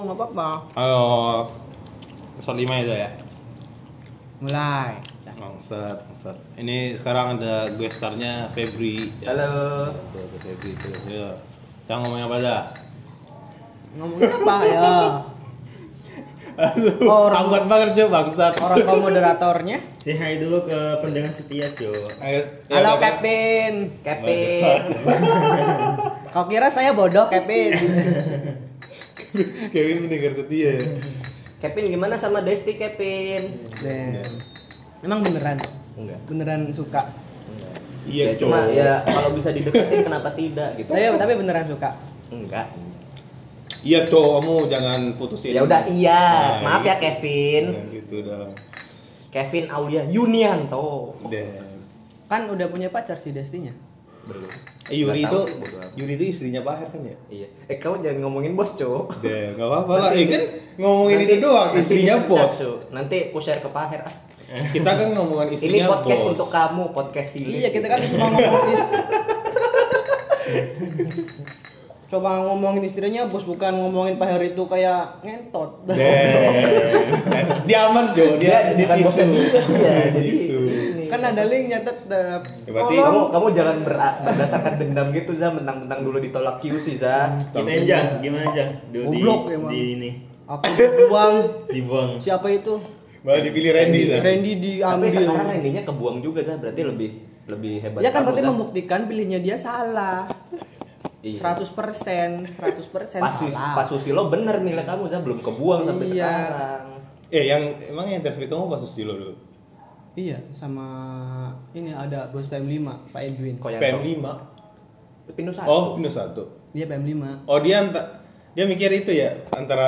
nggak apa-apa. Ayo, episode 5 itu ya. Mulai. Dah. Bangsat, bangsat. Ini sekarang ada gue starnya Febri. Ya. Halo. Tuh, Febri itu. Ya. Kita ngomongin apa dah? Ngomongin apa ya? Oh, orang Anggot banget cuy bangsat. orang kau moderatornya. Say hi dulu ke pendengar setia, Jo. Ayo, Halo ya, Kevin, Kevin. Kau kira saya bodoh Kevin? Kevin mendengar setia. Kevin gimana sama Desti, Kevin? Dan emang beneran, Enggak. beneran suka. Iya, ya, cuma Cok. ya kalau bisa dideketin kenapa tidak gitu. Tapi tapi beneran suka. Enggak. Iya, Cok, kamu jangan putusin. Ya udah iya. Nah, Maaf ya gitu. Kevin. Nah, gitu dah. Kevin Aulia Yunianto. Dan Kan udah punya pacar si Destinya. Belum. eh, Yuri Nggak itu sih. Yuri itu istrinya Bahar kan ya? Iya. Eh kamu jangan ngomongin bos, Cok. Deh, enggak apa-apa lah. Eh kan ngomongin itu doang, nanti istrinya dipecat, bos. Cok. Nanti aku share ke Paher. ah. Kita kan ngomongin Ini istrinya podcast bos. untuk kamu, podcast Silik. Iya kita kan cuma ngomongin Coba ngomongin istrinya bos bukan ngomongin Pak Heri itu kayak ngentot. Dia aman, Jo. Dia dia bukan tisu. bosnya dia ya. Tisu. Kan ada linknya tetap. Ya, berarti kamu Tolong. kamu jangan ber- berdasarkan dendam gitu za mentang-mentang dulu ditolak QC za Kita aja, gimana aja? Di, di, di ini Apa dibuang? dibuang. Siapa itu? malah dipilih Randy. Randy tapi diambil. sekarang endingnya kebuang juga za berarti lebih lebih hebat Ya kan kamu, berarti membuktikan pilihnya dia salah. Iya. 100%, 100% pas, Sus- salah. pas Susilo bener milih kamu za belum kebuang sampai Iya. sekarang Eh, yang emang yang interview kamu pas Susilo dulu. Iya, sama ini ada bos PM5, Pak Edwin. kok yang PM5. tahu? Pindu satu Oh, minus satu. Dia PM5. Oh, dia anta- dia mikir itu ya antara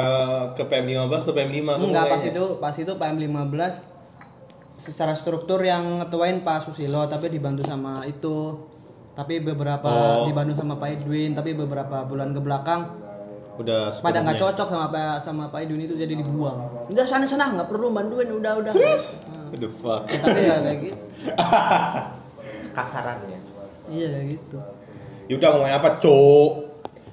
ke PM15 atau PM5 kamu Enggak, pas itu pas itu PM15 secara struktur yang ngetuain Pak Susilo tapi dibantu sama itu. Tapi beberapa Oh. dibantu sama Pak Edwin, tapi beberapa bulan ke belakang udah pada nggak cocok sama Pak sama Pak Edwin itu jadi dibuang. Udah sana sana nggak perlu bantuin, udah udah. Nah, What the fuck. ya, tapi nggak kayak gitu. kasarannya Iya kayak gitu. Ya udah ngomongin apa, Cok?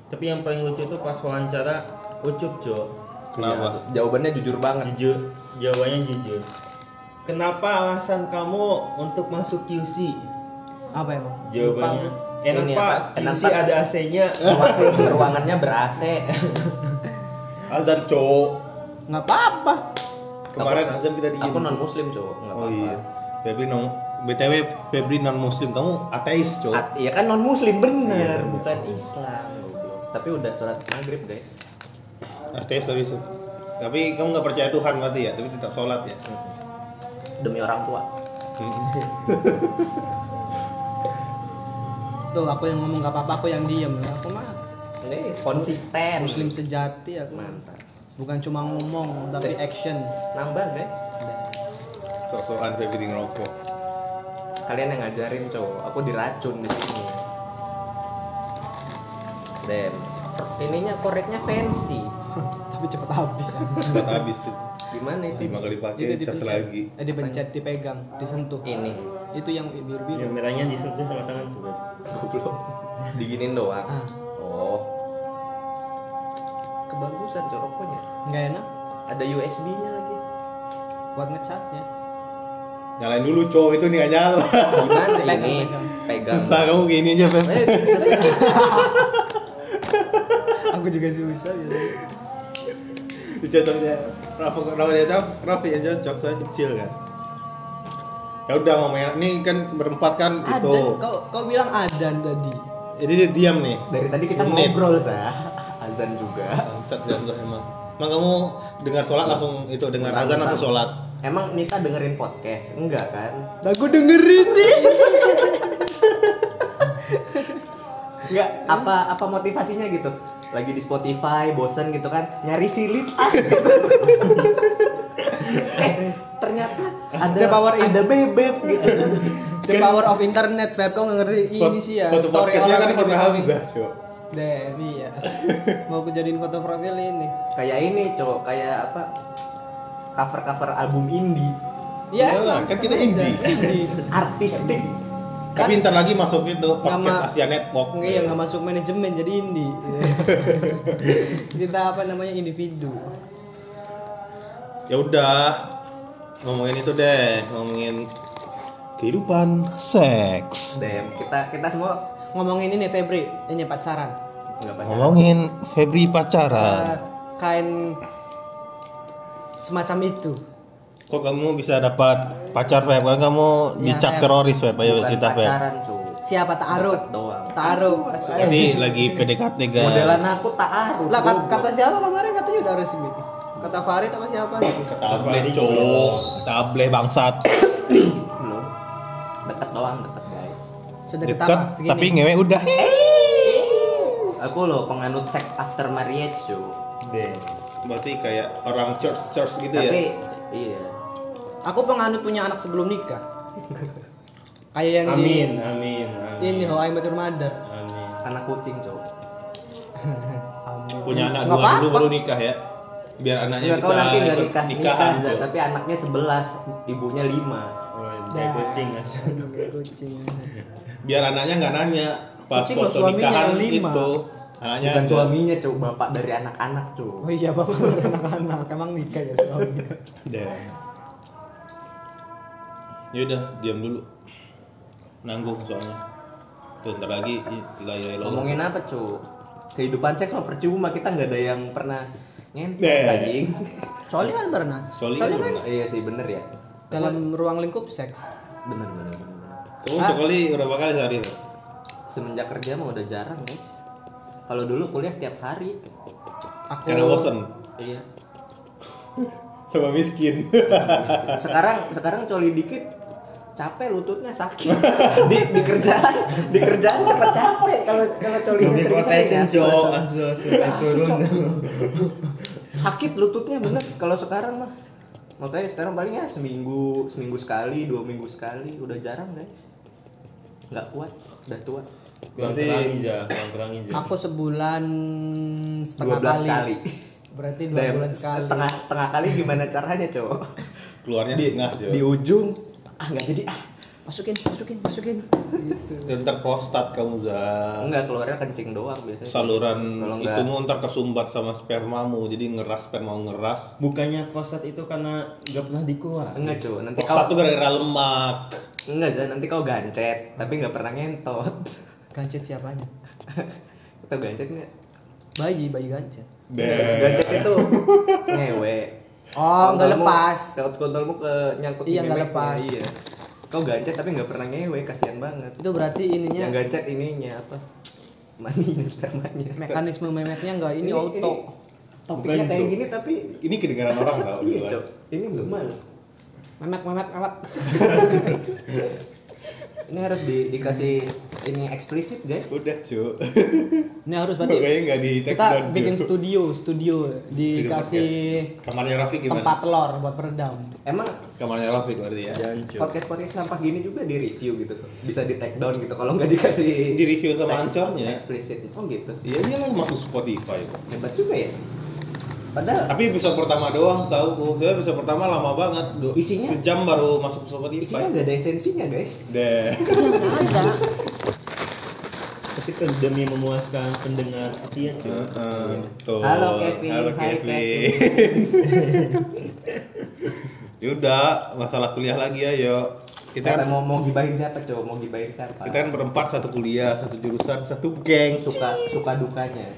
Tapi yang paling lucu itu pas wawancara Ucup, Jo. Kenapa? Ya, jawabannya jujur banget Jujur, jawabannya jujur. Kenapa alasan kamu untuk masuk QC? Apa emang? Jawabannya enak Ini Pak? Enak, Pak. ada AC-nya. Ruang- ruangannya ber AC Azan, Cok. Nggak apa-apa. Kemarin Aku- azan kita diem. aku non muslim cowok nggak Oh apa-apa iya. Febri non BTW Febri non muslim. Kamu ateis, Cok. At- iya kan non muslim Iya, bener bener. bukan Islam goblok. tapi udah sholat maghrib guys Ateis tapi tapi kamu nggak percaya Tuhan berarti ya, tapi tetap sholat ya. demi orang tua Tuh aku yang ngomong nggak apa-apa, aku yang diem. Aku mah ini konsisten muslim sejati aku. mantap Bukan cuma ngomong tapi action. nambah guys Sok-sokan Febri ngerokok. kalian yang ngajarin cowok aku diracun di sini Dem ininya koreknya fancy tapi cepet habis. Cepat habis. Gimana itu Lima kali pakai, cas lagi. Eh, dipencet, dipegang, disentuh. ini Itu yang biru biru. Yang merahnya disentuh sama tangan tuh, kan. goblok diginin doang Ah. oh kebagusan coroknya Nggak enak ada USB nya lagi buat ngecasnya. Nyalain dulu, Cok. Itu nih nggak nyala. gimana Pegang, ini pegang. pegang Susah kamu gini aja, Feb. Eh. Aku juga susah gitu. Cocoknya Rafa Rafa yang cocok, Rafa yang cocok saya kecil kan. Ya udah ngomongin ini kan berempat kan itu. Adan, kau kau bilang adan tadi. Jadi dia diam nih. dari tadi kita Menit. ngobrol sah azan juga Bangsat dan lo emang. Emang kamu dengar sholat langsung itu dengar azan langsung sholat. emang Nita dengerin podcast enggak kan Aku dengerin nih. enggak apa apa motivasinya gitu lagi di Spotify bosen gitu kan nyari silit ah eh ternyata ada The power in- ada bebek gitu The power of internet, Feb. Kau ngerti ini sih ya. Foto Story podcastnya kan orang foto Hamzah. Dem, iya. Mau aku jadiin foto profil ini. kayak ini cowok kayak apa cover cover album indie Iyalah, kan kita indie. Indie. artistik Tapi ntar lagi masuk itu Nggak podcast ma- Asia Network. Enggak ya nggak masuk manajemen jadi indie. kita apa namanya individu. Ya udah ngomongin itu deh, ngomongin kehidupan seks. Dem, kita kita semua Ngomongin ini Febri, ini pacaran. nggak pacaran. Ngomongin Febri pacaran. kain semacam itu. Kok kamu bisa dapat pacar web? Kan kamu Ya, dicap Feb. teroris web, ayo Bukan cerita web. pacaran, cu. Siapa taruh? Deket doang. Taruh. Ini lagi PDKT guys. Modelan aku taaruf. Lah kat- goblok. kata siapa kemarin katanya udah resmi. Kata Farid apa siapa gitu. Table cowok, table bangsat. belum. Deket doang, deket guys. Sedekat apa? Segini. tapi ngewe udah. Aku loh penganut sex after marriage, cu. Deh. Berarti kayak orang church church gitu ya. Tapi iya. Aku penganut punya anak sebelum nikah. Kayak yang Amin, amin, amin. di ini How I Met Your Mother. Amin. Anak kucing, cu. Amin. Punya anak Nggak dua dulu baru nikah ya. Biar anaknya Enggak bisa kau nanti nggak ikut nikah nikahan. nikah, tapi anaknya 11, ibunya 5. Oh, kayak kucing Kucing. Biar anaknya nggak nanya pas Kucing loh, foto suaminya nikahan lima. itu. Anaknya Bukan ada. suaminya, cu, bapak dari anak-anak, cu. Oh iya bapak anak-anak emang nikah ya suami. Dan. Yaudah, diam dulu. Nanggung soalnya. Tuh, ntar lagi layar lo. Ngomongin apa, cu? Kehidupan seks mah percuma, kita nggak ada yang pernah ngentot Eh. anjing. Soalnya kan pernah. Soalnya Soalnya kan iya sih, bener ya. dalam ruang lingkup seks. Bener, bener, bener. Kamu sekali berapa kali sehari? Bang? Semenjak kerja mah udah jarang, guys. Kalau dulu kuliah tiap hari. Aku Karena bosen Iya. sama miskin. Sekarang sekarang coli dikit capek lututnya sakit. Di, di kerjaan di kerjaan cepet capek kalau kalau colinya sering-sering ya. cowok Asu, asu. turun. Sakit lututnya bener kalau sekarang mah. Makanya sekarang paling ya seminggu seminggu sekali dua minggu sekali. Udah jarang guys. Nggak kuat udah tua. Berarti- kurangi aja kurang kurangi aja aku sebulan setengah 12 kali. kali. Berarti dua Dem, bulan sekali. setengah setengah kali gimana caranya cowok? Keluarnya di, setengah di ujung ah nggak jadi ah Masukin, masukin, masukin. Gitu. Dan ntar prostat kamu za. enggak keluarnya kencing doang biasanya Saluran Kalau itu nggak- mau ntar kesumbat sama spermamu, jadi ngeras spermamu ngeras. bukannya prostat itu karena nggak pernah dikeluar enggak cowok nanti Prostat kau tuh gara-gara lemak. enggak Zah, nanti kau gancet tapi nggak pernah ngentot Gancet siapanya? atau gancet nggak Bayi, bayi gancet. Deh. gancet itu ngewe Oh, nggak Kontolmu- lepas. Kalau kontolmu ke nyangkut di Iya, nggak lepas. Iya. Kau gancet tapi nggak pernah ngewe, kasihan banget. Itu berarti ininya Yang gancet ininya apa? Maninya spermanya. mekanisme memeknya nggak ini, auto. Topiknya Bukan, kayak gini tapi Ini kedengaran orang tau di iya. Ini belum malu. Memek, memek, memek. Ini harus di, dikasih ini eksplisit, guys. Udah, cu. Ini harus berarti Kayaknya nggak di kita down, Cu. bikin studio, studio dikasih Kamarnya Rafiq gimana? tempat telur buat peredam. Emang Kamarnya Rafiq berarti ya. jangan podcast podcast sampah gini juga di review gitu tuh. Bisa di take down gitu. Kalau nggak dikasih Di review sama ancornya. Eksplisit. Oh gitu. Iya, dia masuk Spotify. Hebat juga ya. Padahal Tapi episode pertama doang setahu. Saya episode pertama lama banget. Du- Isinya? Sejam baru masuk Spotify. isinya nggak ada esensinya, guys. Deh. ada. tapi kan demi memuaskan pendengar setia cok Heeh, tuh. Halo, Kevin. Halo Hai, Kevin. Yaudah, masalah kuliah lagi ya, yuk. Kita kan, mau mau gibahin siapa coba mau gibahin siapa kita kan berempat satu kuliah, satu jurusan, satu geng. suka suka dukanya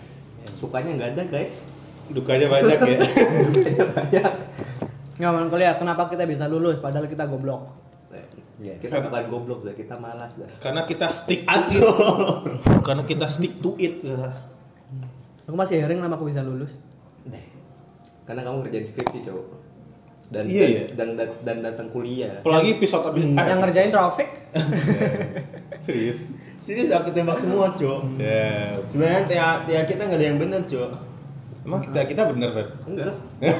sukanya nggak ada guys Dukanya banyak ya. dukanya banyak Nggak mau kuliah, kenapa kita bisa lulus padahal kita goblok? Ya, kita bukan goblok lah kita malas dah Karena kita stick to it. Karena kita stick to it. ya. Aku masih hearing kenapa aku bisa lulus. Deh. karena kamu ngerjain skripsi cowok dan Iya, iya. dan, dan dan datang kuliah Apalagi episode abis Yang ngerjain traffic, serius. sini aku tembak semua cok Ya, sebenarnya tia kita nggak ada yang bener cok emang kita kita bener kan? enggak lah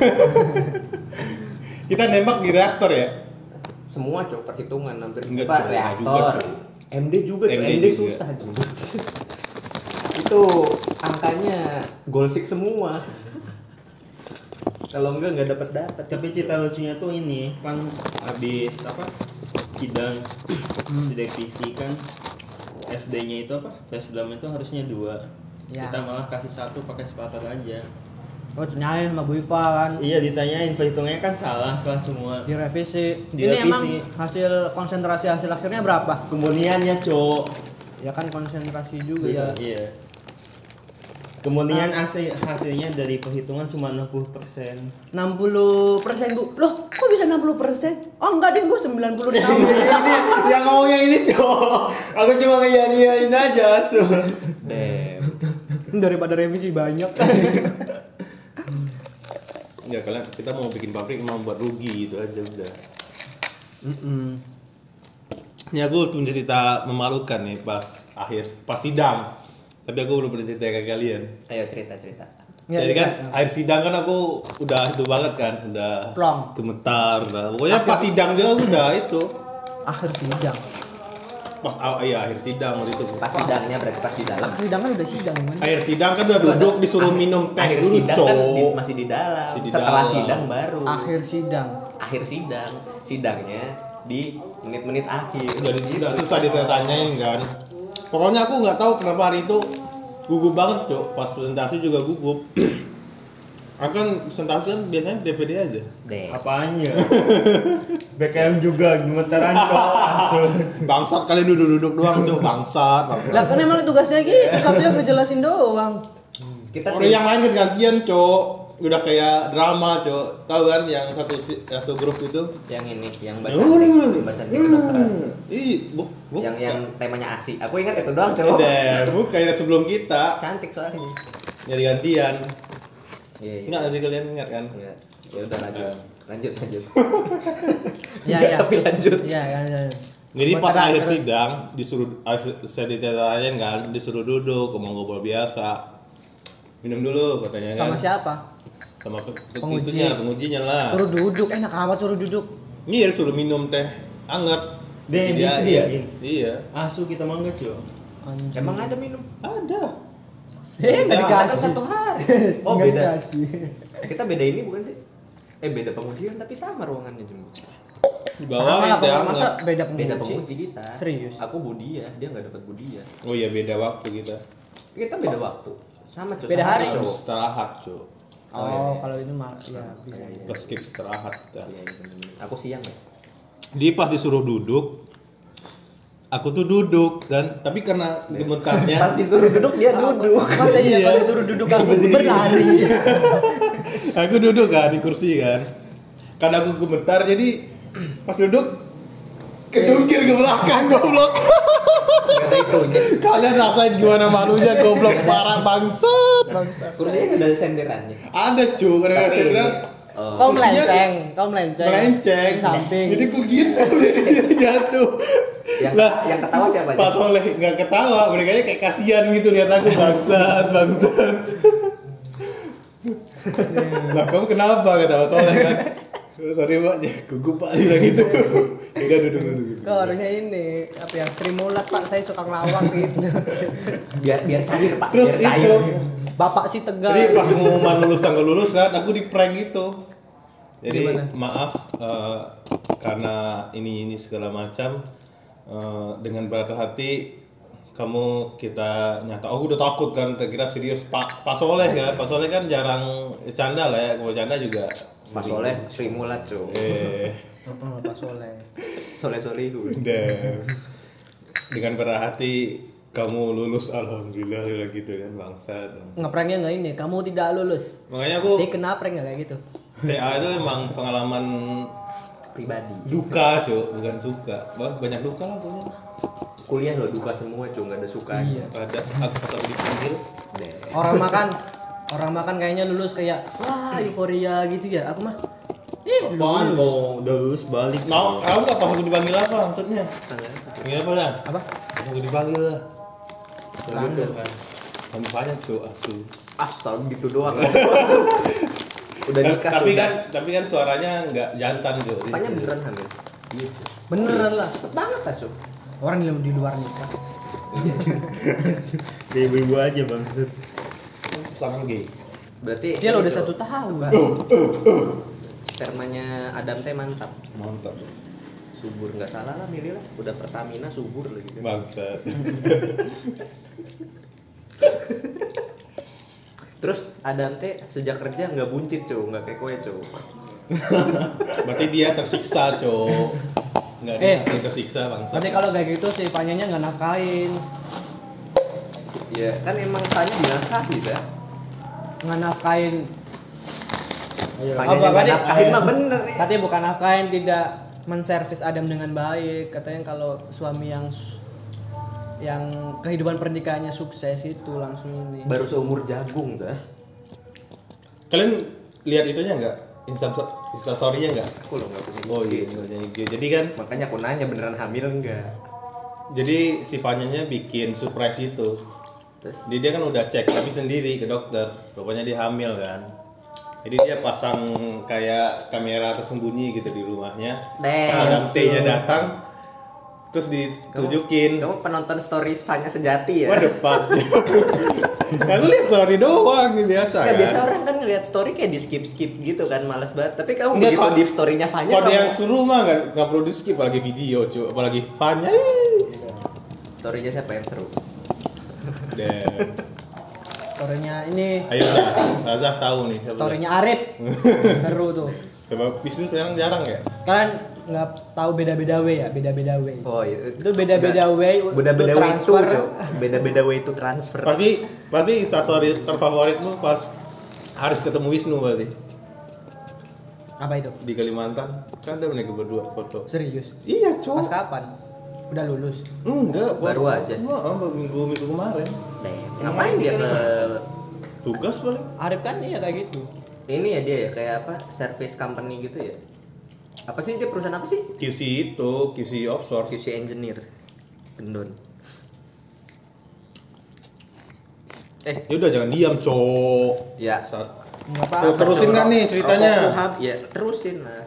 Kita nembak di reaktor ya. semua cowok perhitungan hampir Enggak, Pak, Cok, reaktor juga, MD juga Cok. MD MD, juga. susah Cok. itu angkanya golsik semua kalau enggak nggak dapat dapat tapi cerita lucunya tuh ini kan habis apa sidang sidang fisik kan FD-nya itu apa? Tes dalam itu harusnya dua. Ya. Kita malah kasih satu pakai sepatu aja. Oh, tanyain sama Bu Iva kan. Iya ditanyain perhitungannya kan salah salah semua. Direvisi. Ini Direvisi. emang hasil konsentrasi hasil akhirnya berapa? Kemudiannya cowok. Ya kan konsentrasi juga ya. Iya. Kemudian hasil hasilnya dari perhitungan cuma 60%. 60 persen bu loh kok bisa 60 persen oh enggak deh bu 96 ini yang ngomongnya ini cowok aku cuma ngeyain aja so Damn. daripada revisi banyak ya kalian kita mau bikin pabrik emang buat rugi gitu aja udah Mm-mm. ini aku punya cerita memalukan nih pas akhir pas sidang tapi aku belum pernah cerita ke kalian Ayo cerita cerita. Ya, jadi kan ya. akhir sidang kan aku udah itu banget kan udah Plong. gemetar udah pokoknya pas sidang juga aku udah itu akhir sidang pas aw- iya akhir sidang waktu itu Pas sidangnya berarti pas di dalam. sidang kan udah sidang gimana akhir sidang kan udah duduk disuruh minum teh Akhir dulu sidang kan di- cowok masih di dalam. Masih di Setelah dalam. sidang baru. akhir sidang Akhir sidang. Sidangnya di menit-menit akhir. jadi udah susah ditanyain kan pokoknya aku nggak tahu kenapa hari itu gugup banget cok pas presentasi juga gugup aku kan presentasi kan biasanya DPD aja Deh. Apanya? BKM juga gemetaran cowok asus. bangsat kalian duduk-duduk doang cok bangsat, bangsat. lah kan emang tugasnya gitu satu yang ngejelasin doang Kita Orang yang lain kan gantian cok udah kayak drama cok tahu kan yang satu si- satu grup itu yang ini yang baca Hmm. cantik, baca cantik kedokteran. ih bu bu Yang yang temanya asik. Aku ingat itu doang, cowok. deh bu kayak sebelum kita Cantik soalnya. nyari gantian Iya, iya. Enggak sih kalian ingat kan Enggak. Ya udah lanjut. Lanjut, lanjut. ya ya Tapi lanjut. ya ya, ya. Jadi pas akhir terus. sidang disuruh saya ditanyain kan disuruh duduk ngomong ngobrol biasa minum dulu katanya kan sama siapa sama pe- pe- Penguji. itunya, pengujinya lah suruh duduk enak amat suruh duduk iya disuruh minum teh anget Deh, Iya, disediain. iya Asu kita Cok. Anjing. Emang ada minum? ada eh nggak Kan dikasih satu hari. Oh, Nggak beda. dikasih. Kita beda ini bukan sih? Eh, beda pengujian tapi sama ruangannya cuma. di sama bawah lah teh pokoknya masa beda Beda penguji kita. Serius? Aku budia, dia nggak dapat budia. oh iya beda waktu kita Kita beda waktu. Sama cuy. Beda sama hari? cowok. harus istirahat cuy Oh, oh, iya, iya. kalau itu mah ya bisa kita skip istirahat kita Iya, iya, bener-bener. Aku siang ya. Di pas disuruh duduk, aku tuh duduk dan tapi karena Pas gemetarnya, disuruh duduk dia duduk. masa iya kalau disuruh duduk aku berlari aku duduk kan di kursi kan. Karena aku gemetar jadi pas duduk kedungkir ke belakang goblok. Ada. Kalian rasain gimana malunya goblok parah bangsat. bangsat. Kursinya ada senderannya. Ada cu, karena Tapi saya ini, bilang oh, kau melenceng kau melenceng melenceng samping Jadi aku gitu jadi jatuh. Yang- lah, yang ketawa siapa? Pak Soleh nggak ketawa, mereka kayak kasihan gitu lihat aku bangsat, bangsat. lah kamu kenapa kata Pak Soleh kan? Sorry pak, ya gugup pak dia bilang gitu. Udah duduk duduk. kau harusnya ini apa ya Sri Mulat pak saya suka ngelawak gitu biar biar cair pak. Terus biar itu, cair. bapak sih tegar jadi pas pengumuman lulus tanggal lulus kan, aku di prank gitu. Jadi Gimana? maaf eh, karena ini ini segala macam eh, dengan berat hati kamu kita nyata oh udah takut kan kira serius. Pak pak soleh kan pak soleh kan jarang canda lah ya kalau canda juga Mas Soleh Sri Mulat cuy. eh. Pak Soleh. Soleh Solihun. udah dengan berat hati kamu lulus alhamdulillah udah gitu kan bangsat. Ngepranknya nggak ini kamu tidak lulus. Makanya aku jadi kena prank nggak kayak gitu? TA itu emang pengalaman Pribadi. duka cuk bukan suka. Bah, banyak duka lah pokoknya Kuliah lo duka semua cuy, nggak ada suka. Iya. ada atau dipanggil Deh. orang makan orang makan kayaknya lulus kayak wah euforia gitu ya aku mah ih Apaan udah lulus balik? mau kamu nggak pas aku dipanggil apa maksudnya panggil apa lah apa Pas aku dipanggil lah Panggil. kan kamu banyak cuk asu Astaga gitu doang. Udah nikah. tapi tuh, kan tapi kan suaranya nggak jantan cuk Katanya beneran hamil. Gitu. beneran lah Cepet banget asu. Orang di, di luar nikah. Kayak ibu aja bang. sangat gay. Berarti dia lo udah satu tahun. Spermanya Adam teh mantap. mantap. Subur nggak salah lah milih lah. Udah Pertamina subur lagi kan Bangsat. terus Adam teh sejak kerja nggak buncit cuy nggak kayak kue cuy Berarti dia tersiksa, Cok. Enggak Eh. dia tersiksa, bangsat. Berarti kalau kayak gitu si Fanyanya nggak nafkain. ya kan emang tanya dinafkahi dah Nggak nafkain. Fanya Apa, nggak nafkahin mah bener ya Katanya bukan nafkain tidak menservis Adam dengan baik. Katanya kalau suami yang yang kehidupan pernikahannya sukses itu langsung ini. baru seumur jagung dah Kalian lihat itunya enggak? Insta Insta story-nya enggak? aku loh nggak punya Oh iya, IG. nggak punya IG. Jadi kan makanya aku nanya beneran hamil enggak jadi si Fanyanya bikin surprise itu. Jadi dia kan udah cek tapi sendiri ke dokter. Rupanya dia hamil kan. Jadi dia pasang kayak kamera tersembunyi gitu di rumahnya. Damn. Pas ada T-nya datang, terus ditunjukin. kamu penonton stories Fanya sejati ya Waduh, Pak. Aku lihat story doang nih biasa Nggak, kan. biasa orang kan ngeliat story kayak di skip skip gitu kan males banget tapi kamu Nggak, begitu kalau- di storynya Fanya Kalau kamu yang seru mah nggak nggak perlu di skip apalagi video cuy apalagi Fanya storynya siapa yang seru Dan Storynya ini ayo lah, Azaf tahu nih storynya Arif. Seru tuh. Coba bisnis sekarang jarang ya Kalian nggak tahu beda-beda way ya, beda-beda way. oh itu Itu beda-beda way beda-beda way itu beda-beda way itu transfer pasti pasti instastory terfavoritmu pas harus ketemu Wisnu berarti Apa itu? di Kalimantan kan ada mereka berdua foto Serius? iya Pas cowok kapan? Udah lulus. enggak Baru aja. Enggak, minggu minggu kemarin Damn. ngapain dia ke tugas paling Arif kan iya kayak gitu. ini ya dia ya kayak apa service company gitu ya apa sih dia perusahaan apa sih QC itu QC offshore QC engineer gendon eh ya udah jangan diam cowok ya saat apa-apa. terusin nggak nih ceritanya? rokok Kuhab, ya terusin lah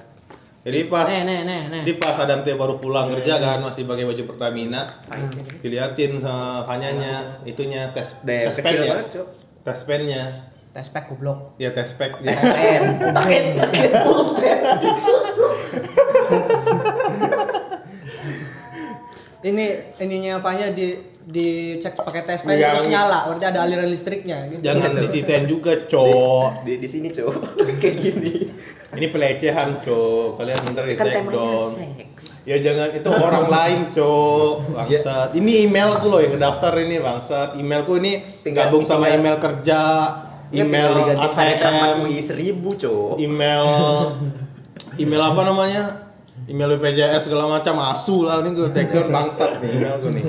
jadi pas Nih, nih, nih, nih. Jadi pas Adam Teh baru pulang kerja kan masih pakai baju Pertamina, Fine. diliatin sama Fanyanya itunya tes Deh, tes pen ya. banget, Cok. Tes pennya. Tes pack goblok. Ya tes pek dia. pen paket paket pulpen Ini ininya Fanya di dicek pakai tes Jangan. terus nyala, berarti ada aliran listriknya gitu. Jangan diceritain juga, Cok. di di sini cowok kayak gini Ini pelecehan, Cok. Kalian bentar di kan take seks Ya jangan itu orang lain, Cok. Bangsat. Ini emailku loh yang ngedaftar ini, bangsat. Emailku ini Tinggal- gabung sama tinggal- email kerja, Ya, email Rahmat ATM, seribu cowok email email apa namanya email BPJS segala macam asu lah ini gue take down bangsat nih email gue nih.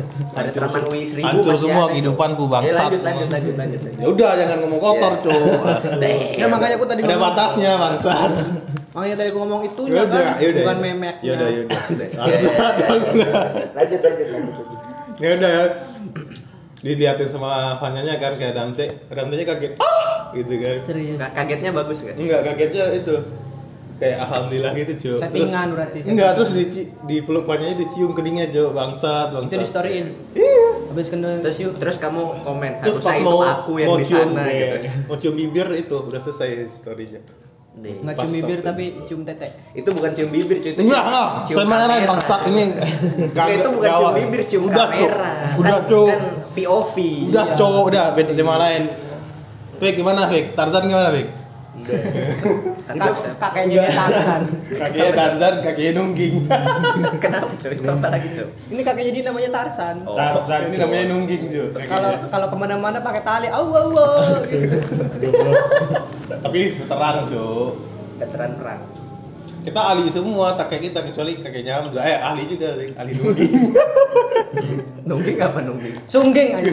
Rahmat UI seribu hancur masih semua ada, kehidupanku Cok. bangsat. ya, lanjut lanjut lanjut lanjut, lanjut. ya udah jangan ngomong kotor Ya. cowok. Ya makanya aku tadi ada ngomong- batasnya bangsat. Makanya tadi aku ngomong itunya ya kan, udah ya udah bukan memeknya. ya udah ya udah Ya, ya, ya. lanjut. Lanjut lanjut ya udah ya diliatin sama fanyanya kan kayak Dante. Dante nya kaget ah! Gitu kan. Serius. Ka- kagetnya bagus kan enggak kagetnya itu kayak alhamdulillah gitu cuy Settingan berarti, enggak terus di di peluk fanyanya dicium keningnya cuy bangsat Itu bangsat. Di storyin. iya. Habis kena terus terus kamu komen terus pas itu mau aku yang mau di cium sana gitu. Mau cium bibir itu udah selesai storynya. Nggak cium bibir tapi cium tete. itu bukan cium bibir cuy itu enggak cium- enggak. cium kamera. bangsat ini itu bukan cium bibir cium udah kamera. Udah kan, cok kan POV udah Iya. cok udah beda tema lain. Fik gimana Fik? Tarzan gimana Fik Kak, kakeknya Tarzan. kakinya Tarzan kakinya nungging kenapa cuy itu apa lagi cuy Ini kakeknya dia namanya Tarzan. Oh. Tarzan ini namanya nungging cuy. Kalau kalau ke mana-mana pakai tali, au. gitu. tapi veteran cuy veteran perang kita ahli semua tak kayak kita kecuali kakeknya Hamzah eh ahli juga ahli nungging nungging apa nungging Sungging aja.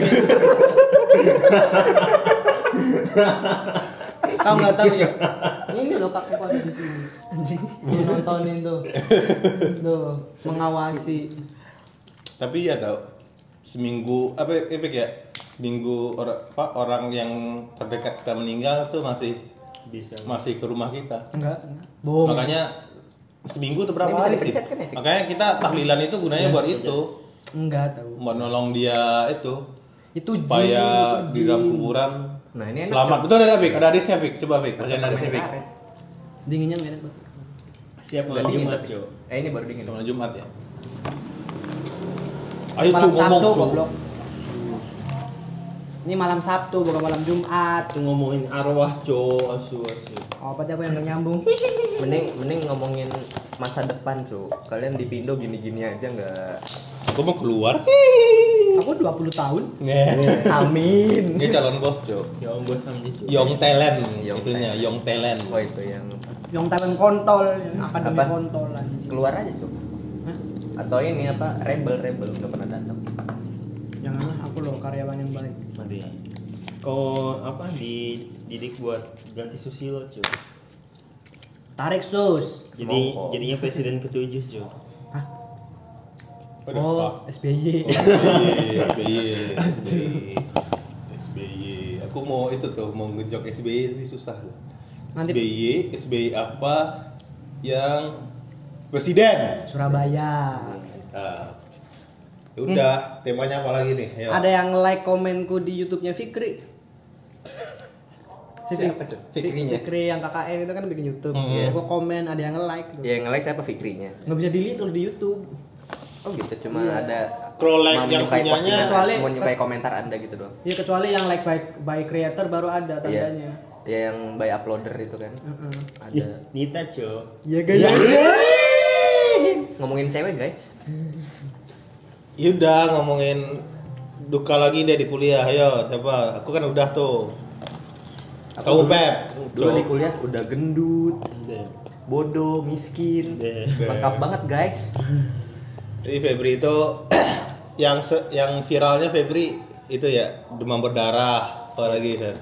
Kamu nggak tahu ya? Ini loh kakek ada di sini. Anjing. Nontonin tuh. Tuh, mengawasi. tapi ya tau seminggu apa ya Fik ya minggu orang apa orang yang terdekat kita meninggal tuh masih bisa masih ke rumah kita Enggak. Bohong. makanya seminggu tuh berapa hari sih kan ya, makanya kita tahlilan itu gunanya buat itu Enggak tahu. buat nolong dia itu Itu jin, supaya itu di dalam kuburan nah ini enak selamat betul ada Fik ada hadisnya Fik coba Cok. bacain hadisnya karet. Dinginnya nggak enak. Bang. Siap malam dingin Jumat. Cok. Eh ini baru dingin. Cuma Jumat ya. Ayo malam cu ngomong Sabtu cu. goblok. Ini malam Sabtu bukan malam Jumat. Itu ngomongin arwah, Cok. Asu, asu. Oh, apa aku yang gak nyambung? Mending mending ngomongin masa depan, Cuk. Kalian di Pindo gini-gini aja nggak Aku mau keluar. Aku 20 tahun. Nge. Amin. Ini calon bos cu. Ya om bos sama Cok. Young talent, Young itunya Young talent. Oh itu yang Yang talent kontol, akademi Apa? kontol anjing. keluar aja. Hah? Atau ini apa? Rebel Rebel nggak pernah datang. Janganlah aku loh karyawan yang baik. Mati. Kau apa dididik buat ganti Susilo, Cok. Tarik sus. Jadi Semongko. jadinya presiden ketujuh, Cok. Oh? SBY. SBY, SBY, SBY, SBY. Aku mau itu tuh, mau ngejok SBY tapi susah. Nanti- SBY, SBY apa yang presiden? Surabaya. Nah, ya udah, temanya apa lagi nih? Ayo. Ada yang like komenku di YouTube-nya Fikri. Si Siapa, Fikrinya? Fikri yang KKN itu kan bikin YouTube. Hmm. Ya, Gua komen, ada yang like gitu. Ya yang like siapa Fikrinya? Nggak bisa delete kalau di YouTube. Oh gitu, cuma Iya. ada Kalau like yang punyanya- Kecuali- menyukai komentar Anda gitu doang. Ya kecuali yang like by, by creator baru ada Iya. tandanya. Ya yang by uploader itu kan. Heeh. Ada Nita, Cok. Ya guys. ngomongin cewek, guys. Ya udah ngomongin duka lagi deh di kuliah. Ayo, siapa? Aku kan udah tuh. Kamu dulu- Pep. Dulu di kuliah udah gendut, bodoh, miskin. Deh. Lengkap banget, guys. Jadi Febri itu yang se- yang viralnya Febri itu ya demam berdarah apalagi Feb?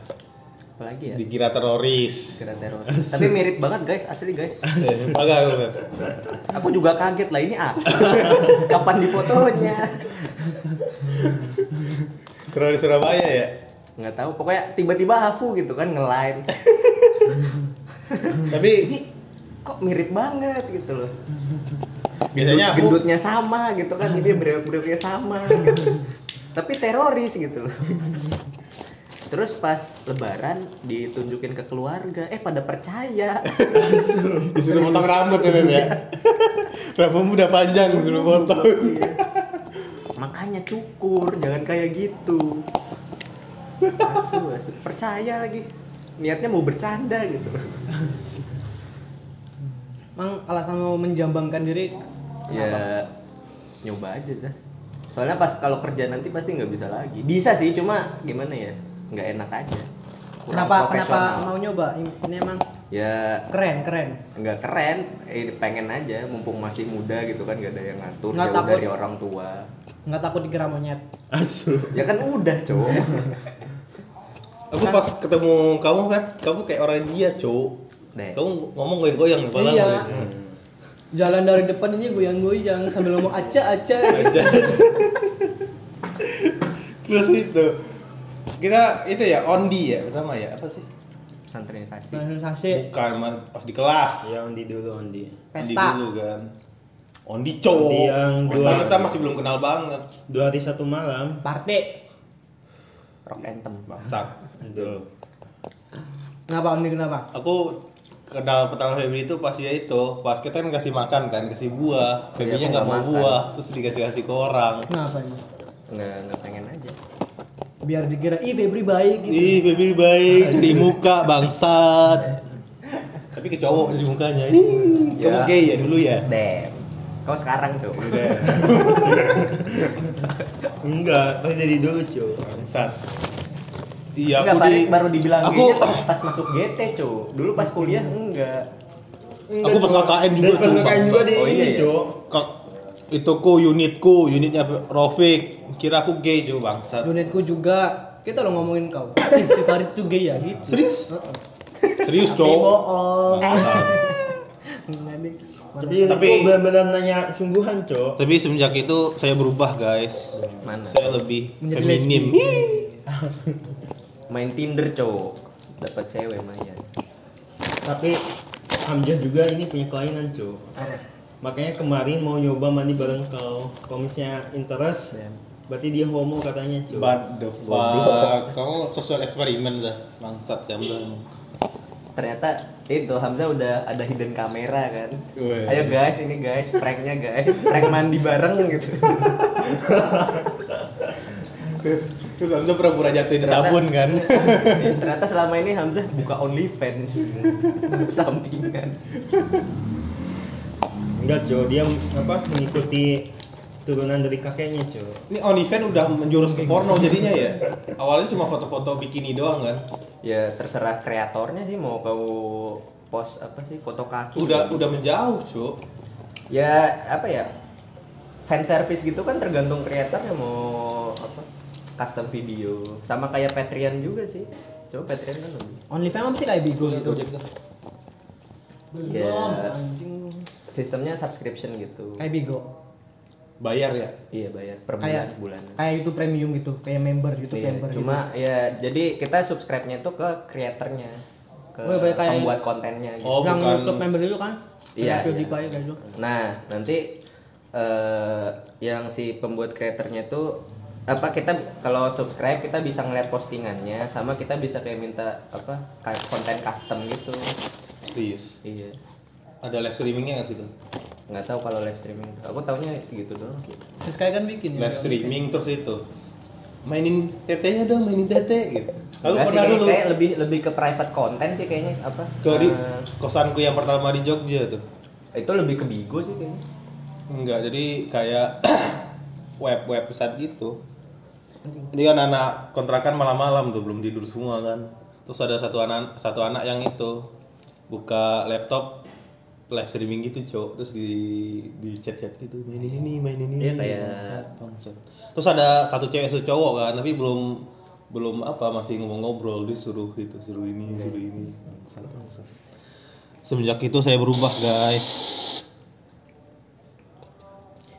Apalagi ya? dikira teroris Kira teror. Tapi mirip banget, guys, asli, guys. Agak aku Feb. Aku juga kaget lah ini apa? Kapan difotonya? Kalau di Surabaya ya Nggak tahu, pokoknya tiba-tiba Hafu gitu kan nge-live. tapi Ini kok mirip banget gitu loh. Biasanya aku. gendutnya sama gitu kan dia berak-beraknya sama gitu. tapi teroris gitu loh. Terus pas lebaran ditunjukin ke keluarga eh pada percaya. Disuruh potong rambut ya Feb ya? Rambutmu udah panjang disuruh potong. Iya. makanya cukur jangan kayak gitu. Asu asu. Percaya lagi. Niatnya mau bercanda gitu. Mang alasan mau menjambangkan diri ya nyoba aja sih soalnya pas kalau kerja nanti pasti nggak bisa lagi. Bisa sih cuma gimana ya? Nggak enak aja. Kurang kenapa kenapa mau nyoba? Ini emang ya keren keren. nggak keren. Eh, pengen aja mumpung masih muda gitu kan gak ada yang ngatur. Nggak jauh takut. dari orang tua. Nggak takut dikira monyet. Ya kan udah cowok. Aku pas ketemu kamu Feb kamu kayak orang cuk Deh. kamu ngomong goyang-goyang nih padahal Iya. Jalan dari depan ini goyang-goyang sambil ngomong aca aca. aja terus itu kita itu ya ondi ya pertama ya apa sih santrinisasi Sensasi bukan mas- pas di kelas Ya Ondi dulu Ondi. ondi pesta. dulu kan ondi cowok Ondi yang Pesta dua- kita masih belum kenal banget Dua hari satu malam. Party. rock anthem masak Aduh. Kenapa ini kenapa? aku kenal pertama Febri itu pas ya itu pas kita kan kasih makan kan kasih buah Iya, Febrinya aku nggak mau makan. buah terus dikasih kasih ke orang Kenapa ini? nggak nggak pengen aja Biar dikira ih Febri baik gitu. ih Febri baik di muka bangsat tapi ke cowok di mukanya Ih, kamu Ya. gay ya dulu ya damn kau sekarang cowok Udah. Enggak, pasti dari dulu, Cok. bangsat iya Enggak, aku Farid di baru dibilang aku- gaynya pas, pas masuk GT, cowok. Dulu pas kuliah enggak. aku pas KKN juga tuh, KKN juga di Oh, iya, iya. Cok. Kak, itu ku unitku, unitnya Rofik. Kira aku gay juga bangsat. Unitku juga kita lo ngomongin kau. Si Farid tuh gay ya gitu. Serius? Heeh. Serius, Tapi cowok. bohong. Tapi, Tapi- tapi benar-benar nanya sungguhan, Cok. Tapi semenjak itu saya berubah, guys. Mana? Saya lebih Menjadi feminim. Main Tinder, cowok. Dapat cewek Maya. Tapi Hamzah juga ini punya kelainan, Cok. Makanya kemarin mau nyoba mandi bareng kau. Kalau misalnya interest, berarti dia homo katanya, Cok. What the fuck? Kamu sosial eksperimen dah. Bangsat saya bilang. Ternyata itu Hamzah udah ada hidden kamera kan Weh. ayo guys ini guys pranknya guys prank mandi bareng gitu Terus Hamzah pura-pura jatuhin sabun kan. ternyata selama ini Hamzah buka OnlyFans sampingan Enggak, Cok. Dia apa mengikuti turunan dari kakeknya, Cok. Ini OnlyFans udah menjurus ke porno jadinya ya. Awalnya cuma foto-foto bikini doang kan. ya terserah kreatornya sih mau kau post apa sih foto kaki Udah kan. udah menjauh, Cuk. ya apa ya fan service gitu kan tergantung kreatornya mau custom video sama kayak Patreon juga sih coba Patreon kan lebih OnlyFans apa sih kayak Bigo gitu? ya Anjing. sistemnya subscription gitu Kayak Bigo. Bayar ya. iya bayar per bulan Kayak bulanan kayak itu premium gitu, kayak member gitu, Iya, member cuma ya jadi kita subscribe-nya itu ke kreatornya ke Oh, kayak- kayak- pembuat kontennya gitu. gitu. Oh, yang bukan- YouTube member itu kan? Iya, iya. gitu. Nah, nanti eh yang si pembuat kreatornya itu apa kita kalau subscribe kita bisa ngeliat postingannya sama kita bisa kayak minta apa kayak konten custom gitu. Serius. Iya. Ada live streamingnya nggak sih tuh? Nggak tahu kalau live streaming. Aku taunya segitu doang sih. Terus kayak kan bikin ya. Live streaming terus itu. Mainin tetenya dong, mainin tete gitu. Aku Enggak sih, pernah kayak, dulu kayak lebih lebih ke private content sih kayaknya apa? ke di Eh, kosanku yang pertama di Jogja tuh. itu lebih ke Bigo sih kayaknya. Enggak, jadi kayak web website gitu. Ini kan anak kontrakan malam-malam tuh belum tidur semua kan. Terus ada satu anak satu anak yang itu buka laptop live streaming gitu cok terus di di chat chat gitu main ini main ini Iya, kayak- bangsat, bangsat. terus ada satu cewek satu cowok kan tapi belum belum apa masih ngomong-ngobrol disuruh gitu suruh ini suruh ini bangsat, bangsat. semenjak itu saya berubah guys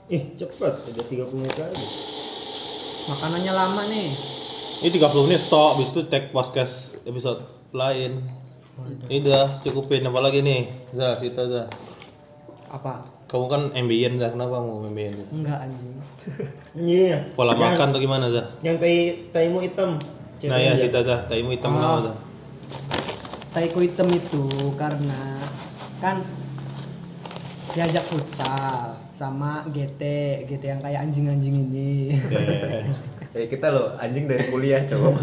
Eh, cepat. Udah 30 menit aja. Makanannya lama nih. Ini 30 menit stop, habis itu tag podcast episode lain. Ini udah cukupin apa lagi nih? Zah, kita Zah. Apa? Kamu kan ambient Zah, kenapa mau ambient? Zah? Enggak anjing. Iya. Pola Yang- makan tuh gimana Zah? Yang tai taimu hitam. Nah ya kita Zah, taimu hitam Ah. kenapa Zah? Taiko hitam itu karena kan diajak futsal sama GT, GT yang kayak anjing-anjing ini. Eh kita loh anjing dari kuliah cowok.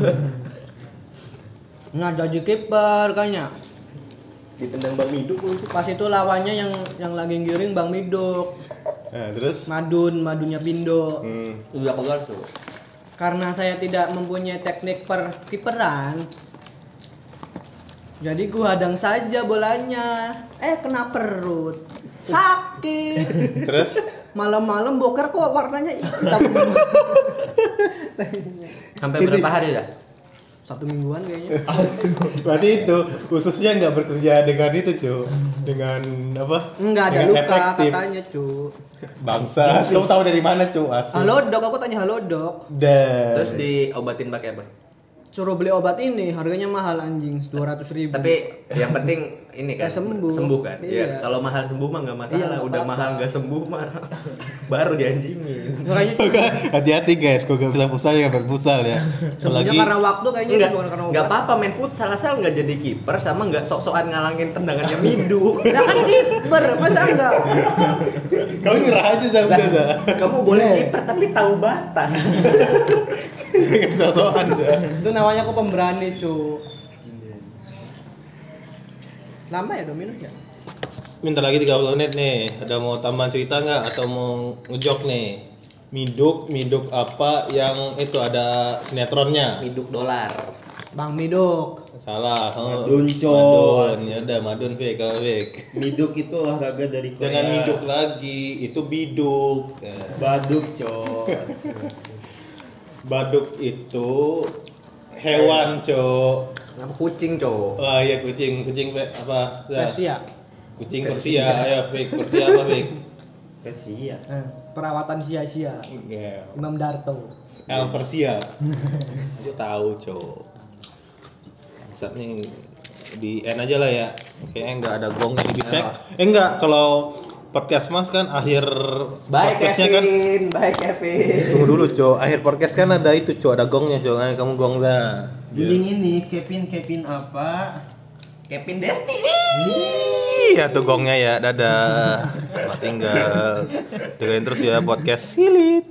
Nah, jadi kiper kayaknya. Ditendang Bang Miduk sih. Pas itu lawannya yang yang lagi giring Bang Miduk, Nah, terus Madun, Madunnya Pindo. hmm, Udah keluar tuh. Karena saya tidak mempunyai teknik per kiperan, jadi gua hadang saja bolanya. Eh kena perut, sakit. terus Malam-malam boker kok warnanya hitam. Sampai berapa hari dah? Satu mingguan kayaknya. berarti itu khususnya nggak bekerja dengan itu cu dengan apa Enggak ada Dengan luka efektif. katanya, cu. bangsa kamu tahu dari mana cu asu Halo dok, aku tanya halo dok. Dan Terus diobatin pakai apa? Suruh beli obat ini, harganya mahal anjing, 200 ribu. Tapi yang penting ini kan Ya, sembuh. Sembuh kan? Iya. Iya. Kalau mahal sembuh mah nggak masalah. Iya, nggak Udah apa-apa. mahal nggak sembuh mah baru dianjingin. makanya hati-hati guys kok gak bisa pusal ya gak pusal ya sebenarnya karena waktu kayaknya Enggak, bukan karena nggak apa-apa main futsal asal nggak jadi kiper sama nggak sok-sokan ngalangin tendangannya Mindu. Ya kan kiper, masa enggak? kamu nyerah aja udah Zah Kamu boleh kiper tapi tahu batas. Sosokan Itu namanya aku pemberani, cu. Lama ya Domino ya? Minta lagi 30 menit nih. Ada mau tambahan cerita nggak atau mau ngejok nih? Miduk, miduk apa yang itu ada sinetronnya? Miduk dolar. Bang Miduk. Salah. Oh, Madun. Madun. Ya udah Madun Fik, Fik. Miduk itu olahraga dari Korea. Jangan miduk lagi, itu biduk. Baduk, cok. Baduk itu hewan, Cok. Apa kucing cowok? Wah, iya kucing, kucing apa? Persia. Kucing Persia, ayo Fik, Persia apa Fik? Persia. Eh, perawatan sia-sia. Ya. Imam Darto. El Persia. Gue tahu, Cok. Nih di end aja lah ya. Kayaknya nggak ada gongnya di bisek. Eh enggak, kalau podcast Mas kan akhir Baik podcastnya kan Kevin, baik Kevin. Tunggu dulu, Cok. Akhir podcast kan ada itu, Cok. Ada gongnya, Cok. Ayo kamu gong dah. Mending ini Kevin Kevin apa? Kevin Destiny. Iya tuh gongnya ya, dadah. Tinggal. Dengerin terus ya podcast Silit.